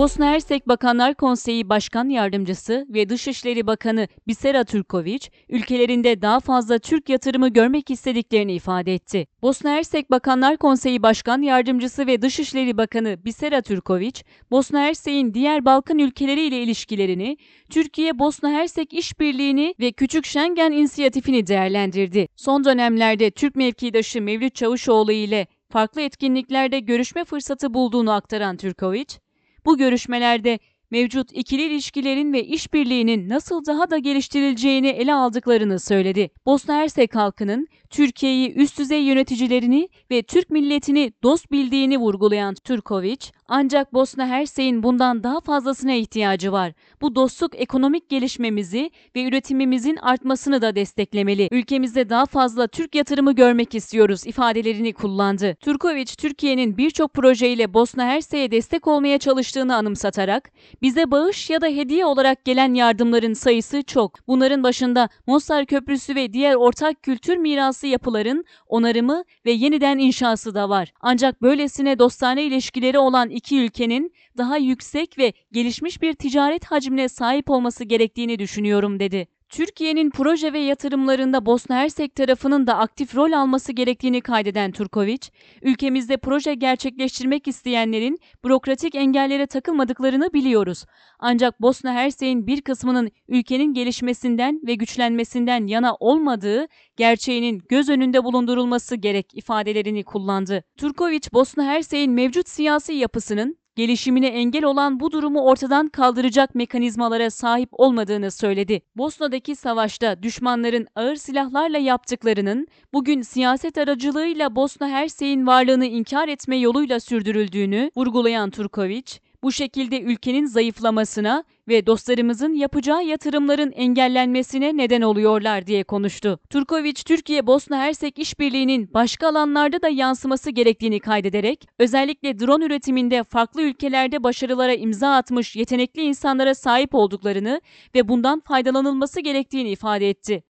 Bosna Hersek Bakanlar Konseyi Başkan Yardımcısı ve Dışişleri Bakanı Bisera Turković, ülkelerinde daha fazla Türk yatırımı görmek istediklerini ifade etti. Bosna Hersek Bakanlar Konseyi Başkan Yardımcısı ve Dışişleri Bakanı Bisera Turković, Bosna Hersek'in diğer Balkan ülkeleriyle ilişkilerini, Türkiye-Bosna Hersek işbirliğini ve Küçük Schengen inisiyatifini değerlendirdi. Son dönemlerde Türk mevkidaşı Mevlüt Çavuşoğlu ile farklı etkinliklerde görüşme fırsatı bulduğunu aktaran Turković, bu görüşmelerde mevcut ikili ilişkilerin ve işbirliğinin nasıl daha da geliştirileceğini ele aldıklarını söyledi. Bosna Hersek halkının Türkiye'yi üst düzey yöneticilerini ve Türk milletini dost bildiğini vurgulayan Turković, ancak Bosna Hersek'in bundan daha fazlasına ihtiyacı var. Bu dostluk ekonomik gelişmemizi ve üretimimizin artmasını da desteklemeli. Ülkemizde daha fazla Türk yatırımı görmek istiyoruz ifadelerini kullandı. Turković, Türkiye'nin birçok projeyle Bosna Hersek'e destek olmaya çalıştığını anımsatarak, bize bağış ya da hediye olarak gelen yardımların sayısı çok. Bunların başında Mostar Köprüsü ve diğer ortak kültür mirası yapıların onarımı ve yeniden inşası da var. Ancak böylesine dostane ilişkileri olan iki ülkenin daha yüksek ve gelişmiş bir ticaret hacmine sahip olması gerektiğini düşünüyorum dedi. Türkiye'nin proje ve yatırımlarında Bosna Hersek tarafının da aktif rol alması gerektiğini kaydeden Turković, ülkemizde proje gerçekleştirmek isteyenlerin bürokratik engellere takılmadıklarını biliyoruz. Ancak Bosna Hersek'in bir kısmının ülkenin gelişmesinden ve güçlenmesinden yana olmadığı gerçeğinin göz önünde bulundurulması gerek ifadelerini kullandı. Turković, Bosna Hersek'in mevcut siyasi yapısının gelişimine engel olan bu durumu ortadan kaldıracak mekanizmalara sahip olmadığını söyledi. Bosna'daki savaşta düşmanların ağır silahlarla yaptıklarının bugün siyaset aracılığıyla Bosna Hersek'in varlığını inkar etme yoluyla sürdürüldüğünü vurgulayan Turković, bu şekilde ülkenin zayıflamasına ve dostlarımızın yapacağı yatırımların engellenmesine neden oluyorlar diye konuştu. Turković, Türkiye-Bosna Hersek işbirliğinin başka alanlarda da yansıması gerektiğini kaydederek, özellikle drone üretiminde farklı ülkelerde başarılara imza atmış yetenekli insanlara sahip olduklarını ve bundan faydalanılması gerektiğini ifade etti.